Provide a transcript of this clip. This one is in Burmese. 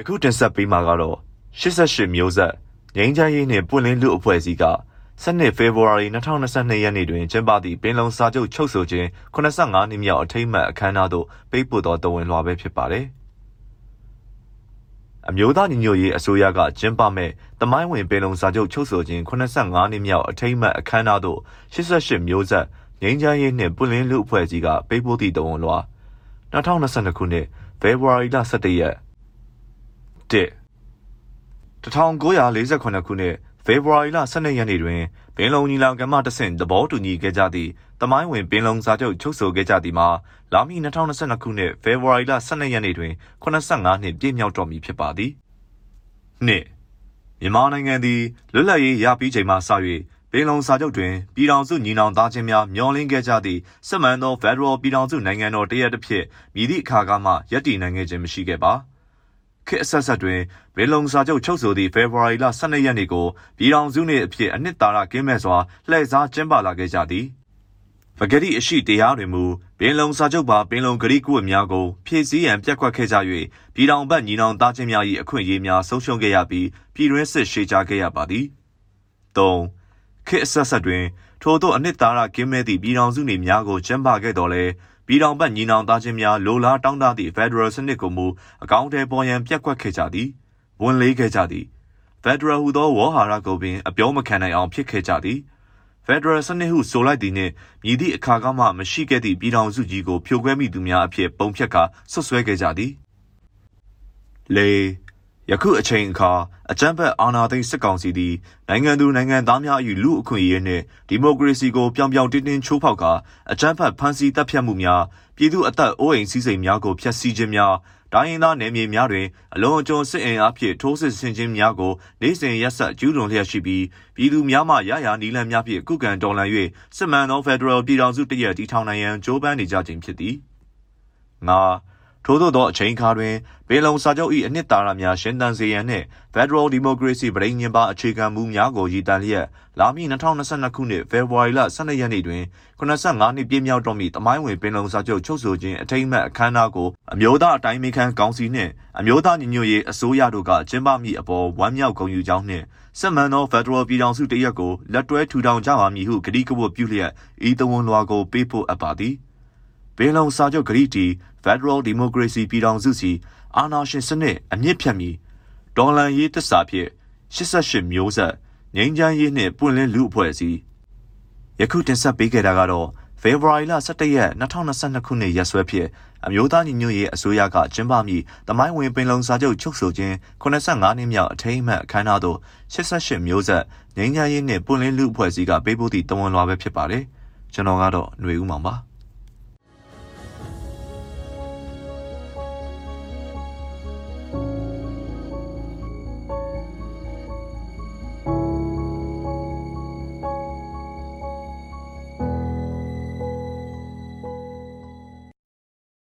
ယခုတင်ဆက်ပေးမှာကတော့88မျိုးဆက်ငိမ့်ချမ်းရေးနှင့်ပွင့်လင်းလူအဖွဲ့အစည်းက12ဖေဖော်ဝါရီ2022ရက်နေ့တွင်ကျင်းပသည့်ပင်လုံစာချုပ်ချုပ်ဆိုခြင်း85နှစ်မြောက်အထိမ်းအမှတ်အခမ်းအနားသို့ပေးပို့သောတော်ဝင်လွှာပဲဖြစ်ပါတယ်။အမျိုးသားညီညွတ်ရေးအစိုးရကကျင်းပမဲ့တမိုင်းဝင်ပင်လုံစာချုပ်ချုပ်ဆိုခြင်း85နှစ်မြောက်အထိမ်းအမှတ်အခမ်းအနားသို့88မျိုးဆက်ငိမ့်ချမ်းရေးနှင့်ပွင့်လင်းလူအဖွဲ့အစည်းကပေးပို့သည့်တော်ဝင်လွှာ2022ခုနှစ်ဖေဖော်ဝါရီလ17ရက်1 1948ခုနှစ်ဖေဖော်ဝါရီလ12ရက်နေ့တွင်ပင်လုံညီလာခံမှတဆင့်သဘောတူညီခဲ့ကြသည့်တမိုင်းဝင်ပင်လုံစာချုပ်ချုပ်ဆိုခဲ့ကြသည်မှာလာမည့်2022ခုနှစ်ဖေဖော်ဝါရီလ12ရက်နေ့တွင်85နှစ်ပြည့်မြောက်တော်မူဖြစ်ပါသည်။နှစ်မြန်မာနိုင်ငံသည်လွတ်လပ်ရေးရပြီးချိန်မှစ၍ပင်လုံစာချုပ်တွင်ပြည်ထောင်စုညီနောင်သားချင်းများမျှော်လင့်ခဲ့ကြသည့်စစ်မှန်သော Federal ပြည်ထောင်စုနိုင်ငံတော်တရက်တစ်ဖြစ်မြည်သည့်အခါကမှယက်တည်နိုင်ခဲ့ခြင်းမရှိခဲ့ပါ။ ခေတ်အဆက်ဆက်တွင်ဘေလုံစာချုပ်ချုပ်ဆိုသည့်ဖေဖော်ဝါရီလ12ရက်နေ့ကိုပြည်ထောင်စုနှင့်အဖြစ်အနှစ်သာရကင်းမဲ့စွာလှည့်စားကျင်းပလာခဲ့ကြသည်ပဂတိအရှိတရားတွင်မူပင်လုံစာချုပ်ပါပင်လုံဂရိကုဝတ်များကိုဖြည့်ဆည်းရန်ပြက်ကွက်ခဲ့ကြ၍ပြည်ထောင်ဘက်ညီနောင်သားချင်းများ၏အခွင့်အရေးများဆုံးရှုံးခဲ့ရပြီးပြည်တွင်းစစ်ရှေ့ချခဲ့ရပါသည်3ခေတ်အဆက်ဆက်တွင်ထို့သောအနှစ်သာရကင်းမဲ့သည့်ပြည်ထောင်စုနေများကိုကျင်းပခဲ့တော်လဲ ပြည်ထောင်ဘက်ညီနောင်သားချင်းများလိုလားတောင်းတသည့် Federal စနစ်ကိုမူအကောင့်ထဲပေါ်ရန်ပြက်ကွက်ခဲ့ကြသည်ဝန်လေးခဲ့ကြသည် Federal ဟူသောဝေါ်ဟာရကိုပင်အပြောမခံနိုင်အောင်ဖြစ်ခဲ့ကြသည် Federal စနစ်ဟုဆိုလိုက်သည်နှင့်မြည်သည့်အခါကမှမရှိခဲ့သည့်ပြည်ထောင်စုကြီးကိုဖြိုခွဲမိသူများအဖြစ်ပုံဖြတ်ကာဆွဆွဲခဲ့ကြသည်လေ ယခုအချိန်အခါအကြမ်းဖက်အာဏာသိမ်းစစ်ကောင်စီသည်နိုင်ငံသူနိုင်ငံသားများ၏လူအခွင့်အရေးနှင့်ဒီမိုကရေစီကိုပြောင်ပြောင်တင်းတင်းချိုးဖောက်ကာအကြမ်းဖက်ဖမ်းဆီးတပ်ဖြတ်မှုများပြည်သူအသက်အိုးအိမ်စည်းစိမ်များကိုဖျက်ဆီးခြင်းများတိုင်းရင်းသားနယ်မြေများတွင်အလွန်အကျွံစစ်အင်အားဖြင့်ထိုးစစ်ဆင်ခြင်းများကိုနေ့စဉ်ရက်ဆက်ကျူးလွန်လျက်ရှိပြီးပြည်သူများမှရရာနီလန်းများဖြင့်ကုကံတော်လှန်၍စစ်မှန်သောဖက်ဒရယ်ပြည်ထောင်စုတရက်တည်ထောင်နိုင်ရန်ကြိုးပမ်းနေကြခြင်းဖြစ်သည်။ငါ ထို့သောသောအချိန်အခါတွင်ပင်လုံစာချုပ်၏အနှစ်သာရများရှင်းသန်စေရန်နှင့် Federal Democracy ပြည်ညင်ပါအခြေခံမူများကိုရည်တည်လျက်လာမည့်2022ခုနှစ်ဖေဖော်ဝါရီလ12ရက်နေ့တွင်85နှစ်ပြည့်မြောက်တော်မူသမိုင်းဝင်ပင်လုံစာချုပ်ချုပ်ဆိုခြင်းအထိမ်းအမှတ်အခမ်းအနားကိုအမျိုးသားအတိုင်းအမြခံကောင်စီနှင့်အမျိုးသားညီညွတ်ရေးအစိုးရတို့ကကျင်းပမိအပေါ်ဝမ်းမြောက်ဂုဏ်ယူကြောင်းနှင့်စစ်မှန်သော Federal ပြည်ထောင်စုတရက်ကိုလက်တွဲထူထောင်ကြပါမည်ဟုကတိကဝတ်ပြုလျက်ဤတဝန်လွှာကိုပေးပို့အပ်ပါသည်။ ပင်လုံစာချုပ်ဂရိတီ Federal Democracy ပြည်ထောင်စုစီအာဏာရှင်စနစ်အမြင့်ဖြတ်မီဒေါ်လန်ရေးတစ္ဆာဖြင့်88မျိုးဆက်ငိမ့်ချမ်းရေးနှင့်ပွင့်လင်းလူအဖွဲ့အစည်းယခုတင်ဆက်ပေးခဲ့တာကတော့ဖေဖော်ဝါရီလ17ရက်2022ခုနှစ်ရက်စွဲဖြင့်အမျိုးသားညီညွတ်ရေးအစိုးရကကျင်းပမည့်တမိုင်းဝင်ပင်လုံစာချုပ်ချုပ်ဆိုခြင်း85နှစ်မြောက်အထိမ်းအမှတ်အခမ်းအနားသို့88မျိုးဆက်ငိမ့်ချမ်းရေးနှင့်ပွင့်လင်းလူအဖွဲ့အစည်းကပေးပို့သည့်တဝန်လွှာပဲဖြစ်ပါတယ်ကျွန်တော်ကတော့ຫນွေဦးမောင်ပါ